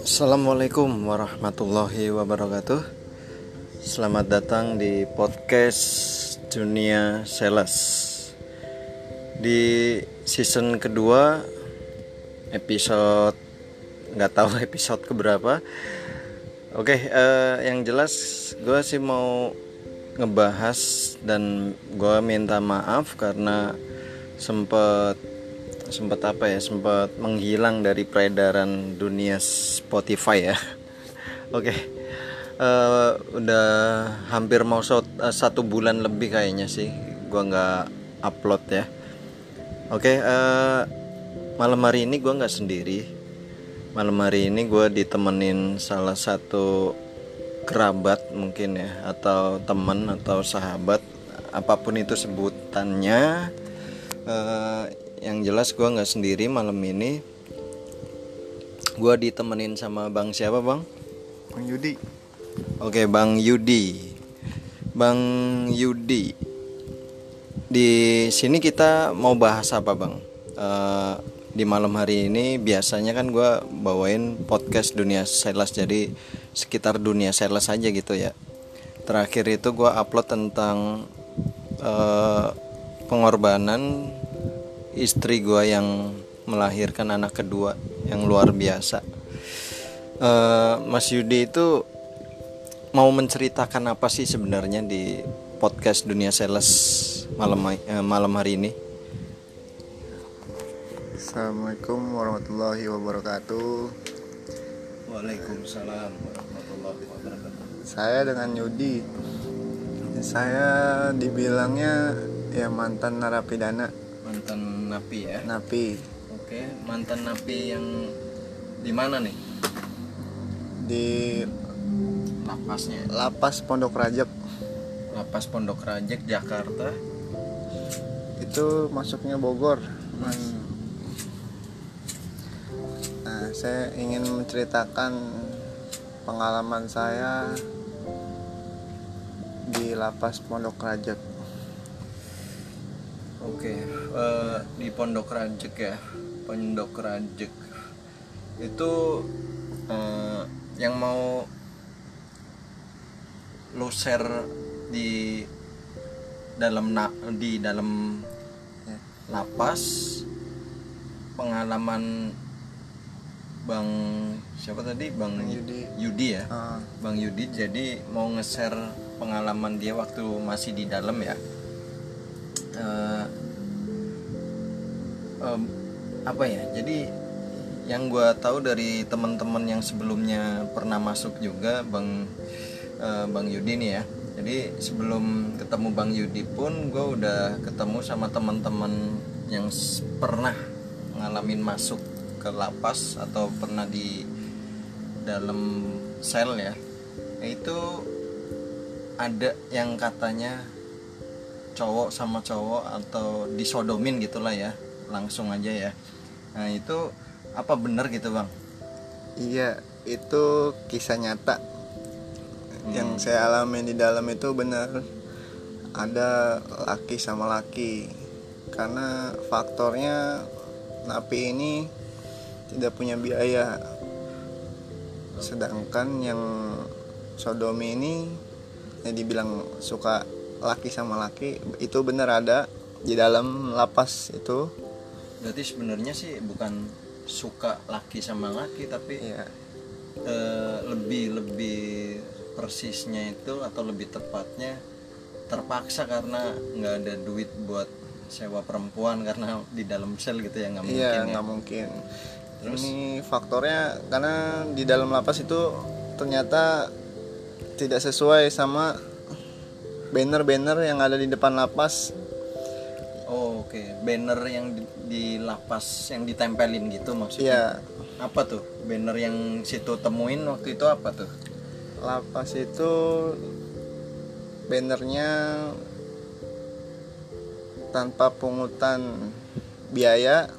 Assalamualaikum warahmatullahi wabarakatuh. Selamat datang di podcast Dunia Sales. Di season kedua Episode nggak tahu episode keberapa. Oke uh, yang jelas gue sih mau ngebahas dan gue minta maaf karena sempet sempat apa ya sempat menghilang dari peredaran dunia Spotify ya. Oke okay. uh, eh, udah hampir mau so, uh, satu bulan lebih kayaknya sih gua nggak upload ya. Oke okay, uh, eh, malam hari ini gua nggak sendiri. Malam hari ini gue ditemenin salah satu kerabat mungkin ya atau teman atau sahabat apa pun itu sebutannya uh, yang jelas gue nggak sendiri malam ini. Gue ditemenin sama bang siapa bang? Bang Yudi. Oke bang Yudi. Bang Yudi. Di sini kita mau bahas apa bang? Uh, di malam hari ini biasanya kan gue bawain podcast dunia sales jadi sekitar dunia sales aja gitu ya. Terakhir itu gue upload tentang uh, pengorbanan istri gue yang melahirkan anak kedua yang luar biasa. Uh, Mas Yudi itu mau menceritakan apa sih sebenarnya di podcast dunia sales malam uh, malam hari ini? Assalamualaikum warahmatullahi wabarakatuh. Waalaikumsalam warahmatullahi wabarakatuh. Saya dengan Yudi Saya dibilangnya ya mantan narapidana. Mantan napi ya? Napi. Oke mantan napi yang di mana nih? Di lapasnya. Lapas Pondok Rajek. Lapas Pondok Rajek Jakarta. Itu masuknya Bogor mas. Hmm. nah saya ingin menceritakan pengalaman saya di lapas Pondok Rajek. Oke, okay. uh, eh, di Pondok Rajek ya, Pondok Rajek. Itu uh, yang mau lo share di dalam na di dalam ya, lapas pengalaman Bang siapa tadi? Bang Yudi, Yudi ya, uh. Bang Yudi jadi mau nge-share pengalaman dia waktu masih di dalam ya. Uh, um, apa ya? Jadi yang gue tahu dari teman-teman yang sebelumnya pernah masuk juga bang uh, bang Yudi nih ya. Jadi sebelum ketemu bang Yudi pun gue udah ketemu sama teman-teman yang pernah ngalamin masuk ke lapas atau pernah di dalam sel ya. Itu ada yang katanya cowok sama cowok atau disodomin gitulah ya langsung aja ya. Nah itu apa benar gitu bang? Iya itu kisah nyata. Hmm. yang saya alami di dalam itu benar. Ada laki sama laki. Karena faktornya napi ini tidak punya biaya. Sedangkan yang sodomi ini yang dibilang suka laki sama laki itu benar ada di dalam lapas itu berarti sebenarnya sih bukan suka laki sama laki tapi iya. e, lebih lebih persisnya itu atau lebih tepatnya terpaksa karena nggak ada duit buat sewa perempuan karena di dalam sel gitu ya nggak iya, mungkin iya nggak ya. mungkin Terus? ini faktornya karena di dalam lapas itu ternyata tidak sesuai sama banner-banner yang ada di depan lapas Oh oke, okay. banner yang di, di lapas yang ditempelin gitu maksudnya? Iya. Apa tuh? Banner yang situ temuin waktu itu apa tuh? Lapas itu bannernya tanpa pungutan biaya.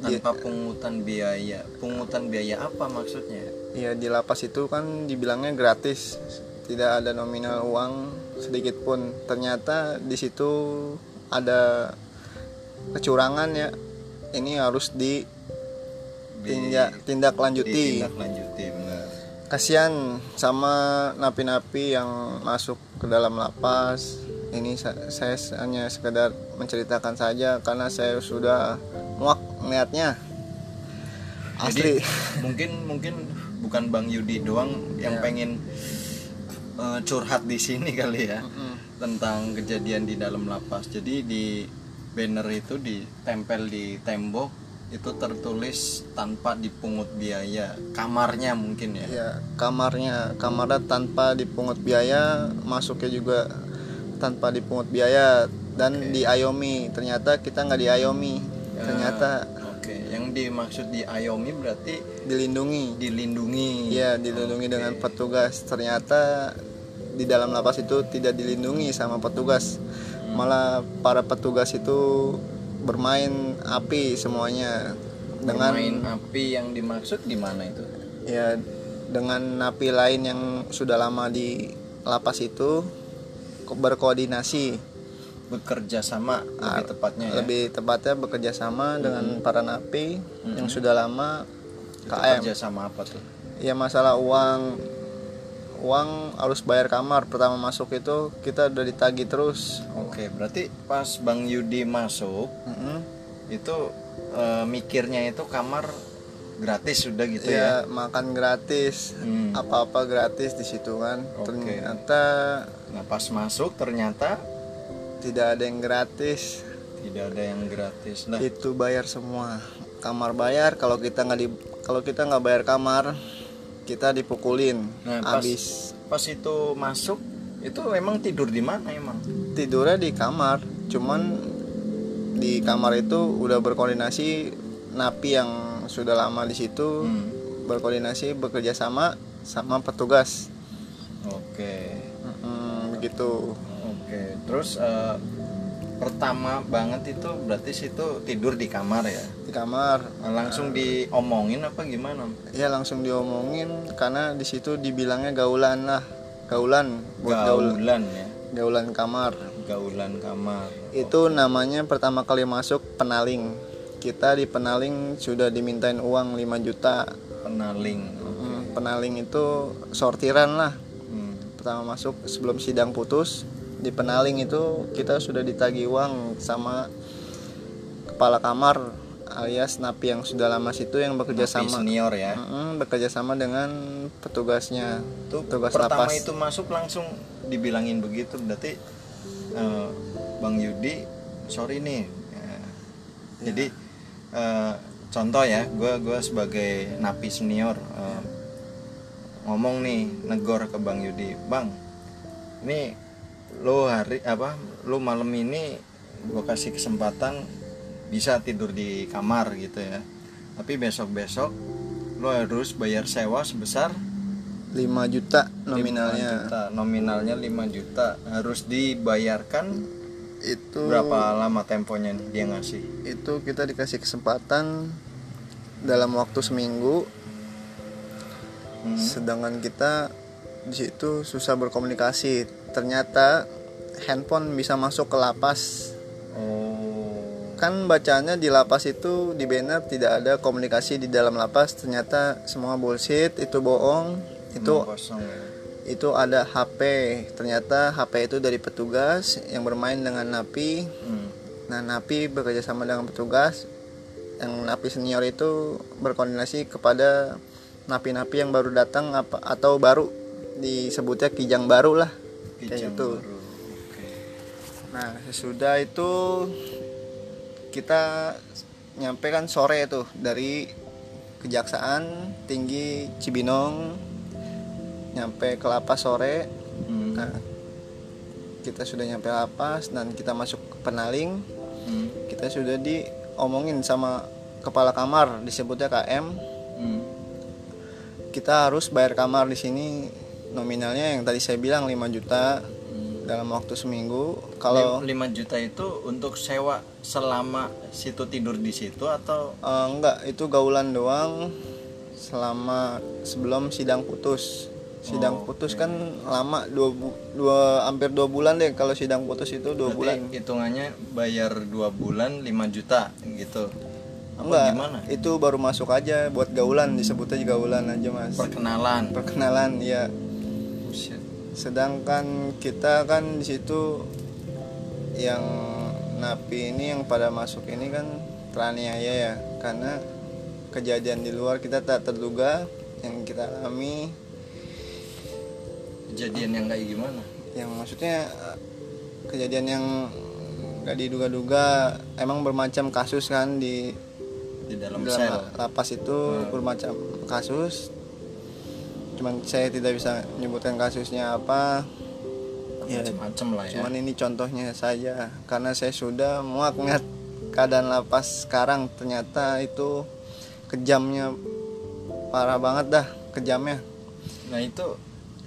Tanpa di, pungutan biaya. Pungutan biaya apa maksudnya? Iya di lapas itu kan dibilangnya gratis, tidak ada nominal uang sedikit pun. Ternyata di situ ada kecurangan ya ini harus di tindak tindak lanjuti Ditindak lanjuti benar. kasihan sama napi-napi yang masuk ke dalam lapas ini sa- saya hanya sekedar menceritakan saja karena saya sudah muak melihatnya asli Jadi mungkin mungkin bukan Bang Yudi doang yang Iya. pengen eh, curhat di sini kali ya Mm-mm. tentang kejadian di dalam lapas. Jadi di banner itu ditempel di tembok itu tertulis tanpa dipungut biaya. Kamarnya mungkin ya. ya kamarnya kamarnya tanpa dipungut biaya masuknya juga tanpa dipungut biaya dan diayomi ternyata kita nggak diayomi Ya, ternyata Oke, yang dimaksud di Ayomi berarti dilindungi dilindungi. Iya dilindungi Oke. dengan petugas ternyata di dalam lapas itu tidak dilindungi sama petugas malah para petugas itu bermain api semuanya dengan Bermain api yang dimaksud di mana itu? ya dengan napi lain yang sudah lama di lapas itu ko- berkoordinasi Bekerja sama Ah, lebih tepatnya ya. lebih tepatnya bekerja sama dengan para napi yang sudah lama Itu KM kerja sama apa tuh? ya masalah uang uang harus bayar kamar pertama masuk itu kita udah ditagi terus Oke, berarti pas Bang Yudi masuk Mm-mm. itu eh, mikirnya itu kamar gratis sudah gitu ya. ya makan gratis Hmm. apa-apa gratis di situ kan Oke. ternyata Nah, pas masuk ternyata tidak ada yang gratis tidak ada yang gratis. Nah, itu bayar semua kamar bayar kalau kita nggak di kalau kita nggak bayar kamar kita dipukulin Nah, pas- habis pas itu masuk itu emang tidur di mana emang? tidurnya di kamar cuman di kamar itu udah berkoordinasi napi yang sudah lama di situ Hmm. berkoordinasi bekerja sama sama petugas Oke. Mm, begitu Oke. Terus eh, pertama banget itu berarti situ tidur di kamar ya. di kamar Nah, langsung diomongin apa gimana? ya langsung diomongin karena di situ dibilangnya gaulan lah gaulan buat gaul Gaulan ya. gaulan kamar Gaulan kamar. itu namanya pertama kali masuk penaling kita di penaling sudah dimintain uang 5 juta Penaling. Mm, penaling itu sortiran lah Hmm. pertama masuk sebelum sidang putus di penaling itu kita sudah ditagih uang sama kepala kamar alias napi yang sudah lama situ yang bekerja Napi sama senior ya. Mm-mm, bekerja sama dengan petugasnya Itu petugas pertama lapas itu masuk langsung dibilangin begitu berarti eh, Bang Yudi sorry nih. Ya. Jadi eh, contoh ya, gue gua sebagai napi senior eh, ngomong nih negor ke Bang Yudi, Bang, ini lo hari apa, lo malam ini gue kasih kesempatan bisa tidur di kamar gitu ya. Tapi besok besok lo harus bayar sewa sebesar 5 juta 5 nominalnya juta. Nominalnya 5 juta harus dibayarkan itu berapa lama temponya nih dia ngasih? itu kita dikasih kesempatan dalam waktu seminggu Hmm. sedangkan kita di situ susah berkomunikasi ternyata handphone bisa masuk ke lapas Oh. kan bacaannya di lapas itu di banner tidak ada komunikasi di dalam lapas ternyata semua bullshit itu bohong itu kosong ya. itu ada HP ternyata HP itu dari petugas yang bermain dengan napi Hmm. nah napi bekerja sama dengan petugas yang napi senior itu berkoordinasi kepada napi-napi yang baru datang apa atau baru disebutnya kijang baru lah kayak gitu. Nah, sesudah itu kita nyampe kan sore tuh dari Kejaksaan Tinggi Cibinong nyampe ke lapas sore. Hmm. Nah, kita sudah nyampe lapas dan kita masuk ke penaling. Hmm. Kita sudah diomongin sama kepala kamar disebutnya KM. Hmm. Kita harus bayar kamar di sini nominalnya yang tadi saya bilang 5 juta Hmm. dalam waktu seminggu. Kalau 5 juta itu untuk sewa selama situ tidur di situ atau Eh, enggak, itu gaulan doang selama sebelum sidang putus. sidang Oh, putus kan lama dua, bu- dua hampir dua bulan deh kalau sidang putus itu dua Berarti bulan hitungannya bayar dua bulan 5 juta gitu apa enggak gimana itu baru masuk aja buat gaulan disebutnya juga gaulan aja mas perkenalan perkenalan ya. Sedangkan kita kan di situ yang napi ini yang pada masuk ini kan teraniaya ya. Karena kejadian di luar kita tak terduga yang kita alami. Kejadian yang kayak gimana? Yang maksudnya kejadian yang gak diduga-duga emang bermacam kasus kan di di dalam, dalam sel. lapas itu bermacam kasus cuman saya tidak bisa menyebutkan kasusnya apa. Ya macam-macam lah ya. cuman ini contohnya saja. Karena saya sudah muak ngeliat keadaan lapas sekarang ternyata itu kejamnya parah banget dah kejamnya. Nah itu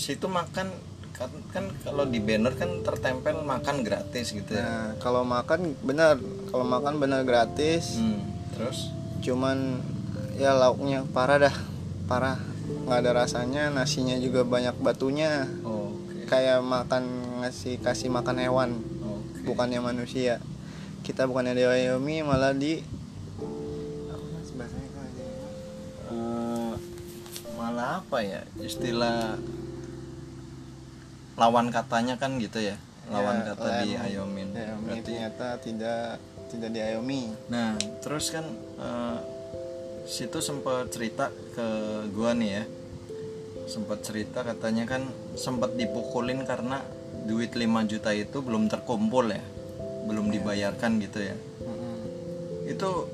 situ makan kan, kan kalau di banner kan tertempel makan gratis gitu ya? Nah kalau makan benar kalau makan benar gratis. Hmm, terus? Cuman ya lauknya parah dah parah nggak ada rasanya nasinya juga banyak batunya. Oke. Kayak makan ngasih kasih makan hewan. Oke. Bukannya manusia. Kita bukannya diayomi malah di? Eh, malah apa ya? Istilah lawan katanya kan gitu ya? Lawan Ya, kata lem- di Ayomin. Diayomi berarti ternyata tidak tidak diayomi nah terus kan eh, situ sempat cerita ke gua nih ya. Sempat cerita katanya kan sempat dipukulin karena duit 5 juta itu belum terkumpul ya. Belum dibayarkan gitu ya. Itu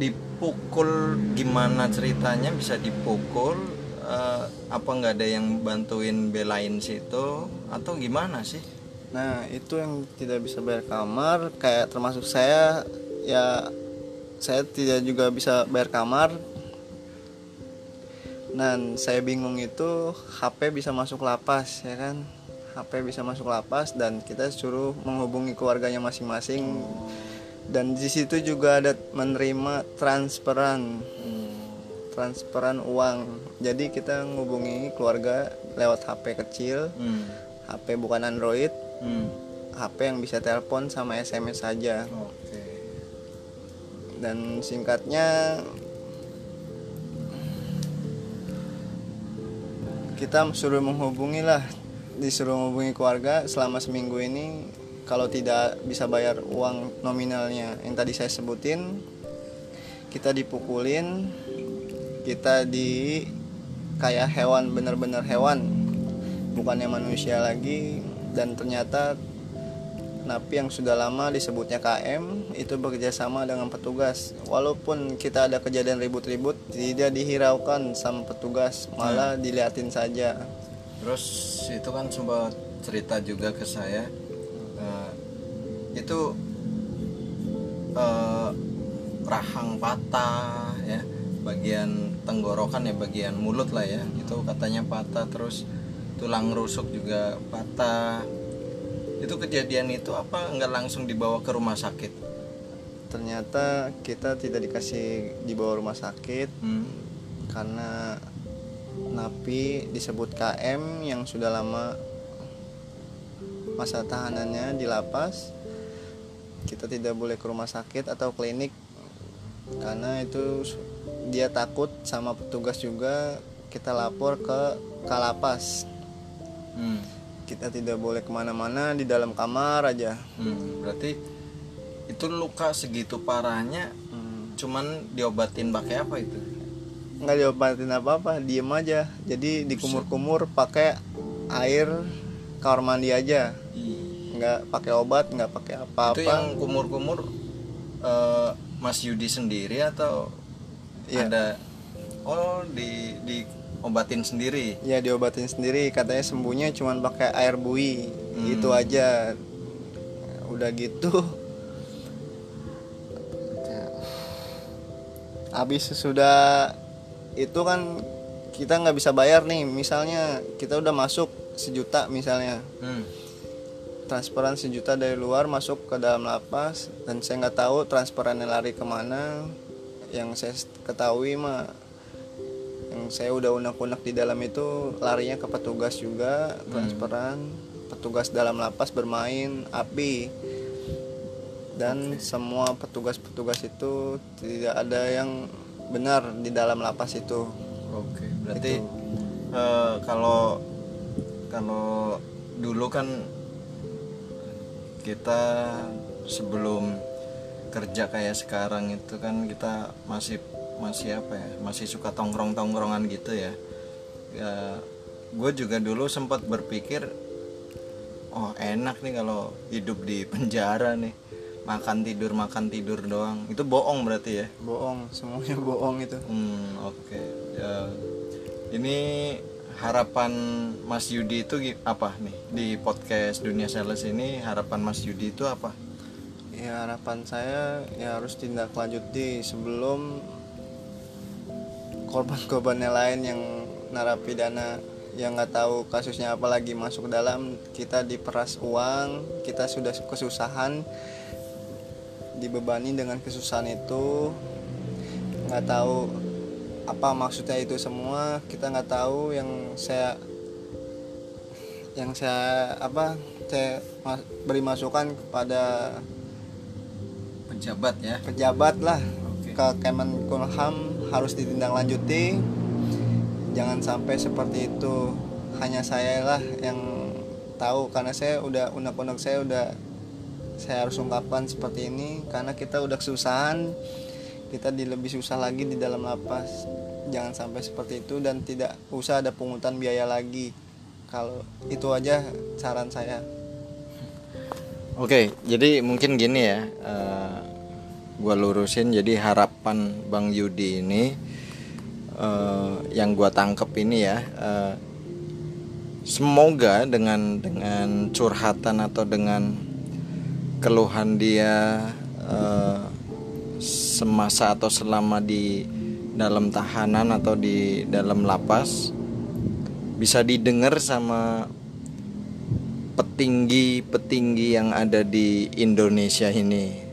dipukul gimana ceritanya? Bisa dipukul eh, apa nggak ada yang bantuin belain situ? Atau gimana sih? Nah itu yang tidak bisa bayar kamar Kayak termasuk saya Ya Saya tidak juga bisa bayar kamar. Dan saya bingung itu HP bisa masuk lapas ya kan? HP bisa masuk lapas Dan kita suruh menghubungi keluarganya masing-masing. Dan di situ juga ada menerima transferan Transferan uang. Jadi kita menghubungi keluarga lewat HP kecil. Hmm. HP bukan Android. Hmm. HP yang bisa telepon sama SMS saja. Oke dan singkatnya kita suruh menghubungi lah disuruh menghubungi keluarga selama seminggu ini. Kalau tidak bisa bayar uang nominalnya yang tadi saya sebutin kita dipukulin kita di kayak hewan bener-bener hewan. Bukannya manusia lagi dan ternyata napi yang sudah lama disebutnya KM itu bekerja sama dengan petugas. Walaupun kita ada kejadian ribut-ribut tidak dihiraukan sama petugas malah diliatin saja. Terus itu kan sempat cerita juga ke saya eh, itu eh, rahang patah ya. Bagian tenggorokan ya bagian mulut lah ya. Itu katanya patah terus tulang rusuk juga patah itu kejadian itu apa nggak langsung dibawa ke rumah sakit ternyata kita tidak dikasih dibawa rumah sakit Hmm. karena napi disebut KM yang sudah lama masa tahanannya di lapas kita tidak boleh ke rumah sakit atau klinik karena itu dia takut sama petugas juga kita lapor ke kalapas Hmm. Kita tidak boleh ke mana-mana di dalam kamar aja Hmm. berarti itu luka segitu parahnya Hmm. cuman diobatin pakai apa itu nggak diobatin apa-apa diem aja jadi dikumur-kumur pakai air kamar mandi aja Ih, nggak pakai obat nggak pakai itu apa-apa yang kumur-kumur eh, Mas Yudi sendiri atau Iya. ada oh di di obatin sendiri. Ya diobatin sendiri. Katanya sembuhnya cuman pakai air bui. Hmm. itu aja. Udah gitu. Habis sudah itu kan kita nggak bisa bayar nih. Misalnya kita udah masuk sejuta misalnya. Hmm. transferan sejuta dari luar masuk ke dalam lapas. Dan saya nggak tahu transferannya lari ke mana. Yang saya ketahui mah yang saya udah unek-unek di dalam itu larinya ke petugas juga transferan petugas dalam lapas bermain api. Dan semua petugas-petugas itu tidak ada yang benar di dalam lapas itu. Oke, berarti eh, kalau kalau dulu kan kita sebelum kerja kayak sekarang itu kan kita masih masih apa ya masih suka tongkrong tongkrongan gitu ya. Ya gue juga dulu sempat berpikir oh enak nih kalau hidup di penjara nih makan tidur makan tidur doang. Itu bohong berarti ya? Bohong semuanya bohong itu. Hmm, oke. Ya, ini harapan Mas Yudi itu apa nih? Di podcast Dunia Sales ini harapan Mas Yudi itu apa? ya harapan saya ya harus tindak lanjuti sebelum korban-korbannya lain yang narapidana yang nggak tahu kasusnya apa lagi masuk ke dalam kita diperas uang kita sudah kesusahan dibebani dengan kesusahan itu nggak tahu apa maksudnya itu semua kita nggak tahu yang saya yang saya apa saya mas- beri masukan kepada Pejabat ya. pejabat lah Oke. ke Kemenkumham harus ditindaklanjuti. Jangan sampai seperti itu. Hanya saya lah yang tahu karena saya udah unek-unek saya udah saya harus ungkapkan seperti ini. Karena kita udah kesusahan kita di lebih susah lagi di dalam lapas. Jangan sampai seperti itu dan tidak usah ada pungutan biaya lagi. Kalau itu aja saran saya. Oke, jadi mungkin gini ya. eh, gua lurusin jadi harapan Bang Yudi ini eh, yang gua tangkep ini ya. eh, semoga dengan dengan curhatan atau dengan keluhan dia eh, semasa atau selama di dalam tahanan atau di dalam lapas bisa didengar sama petinggi-petinggi yang ada di Indonesia ini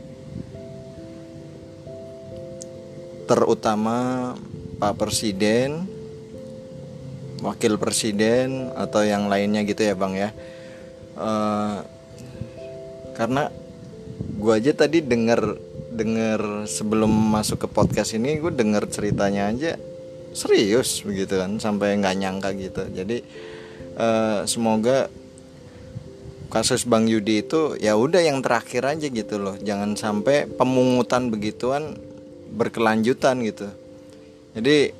terutama Pak Presiden Wakil Presiden atau yang lainnya gitu ya Bang ya. Eh, karena gua aja tadi denger denger sebelum masuk ke podcast ini gue denger ceritanya aja serius begitu kan sampai nggak nyangka gitu. Jadi eh, semoga kasus Bang Yudi itu ya udah yang terakhir aja gitu loh. Jangan sampai pemungutan begituan berkelanjutan gitu jadi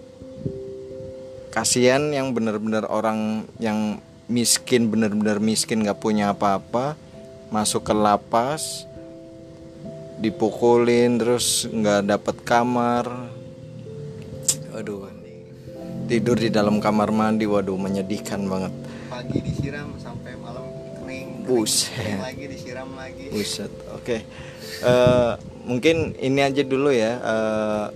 kasihan yang benar-benar orang yang miskin benar-benar miskin nggak punya apa-apa masuk ke lapas dipukulin terus nggak dapat kamar waduh tidur di dalam kamar mandi waduh menyedihkan banget pagi disiram sampai malam kering, kering, Buset. kering lagi disiram lagi Buset, oke. Eh, mungkin ini aja dulu ya eh,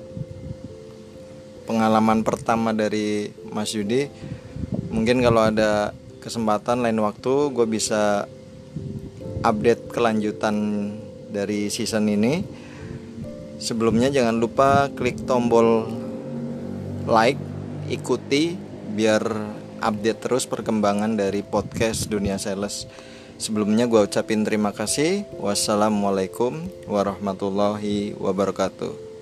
pengalaman pertama dari Mas Yudi. Mungkin kalau ada kesempatan lain waktu gue bisa update kelanjutan dari season ini. Sebelumnya jangan lupa klik tombol like, ikuti biar update terus perkembangan dari podcast Dunia Sales. Sebelumnya gue ucapin terima kasih. Wassalamualaikum warahmatullahi wabarakatuh.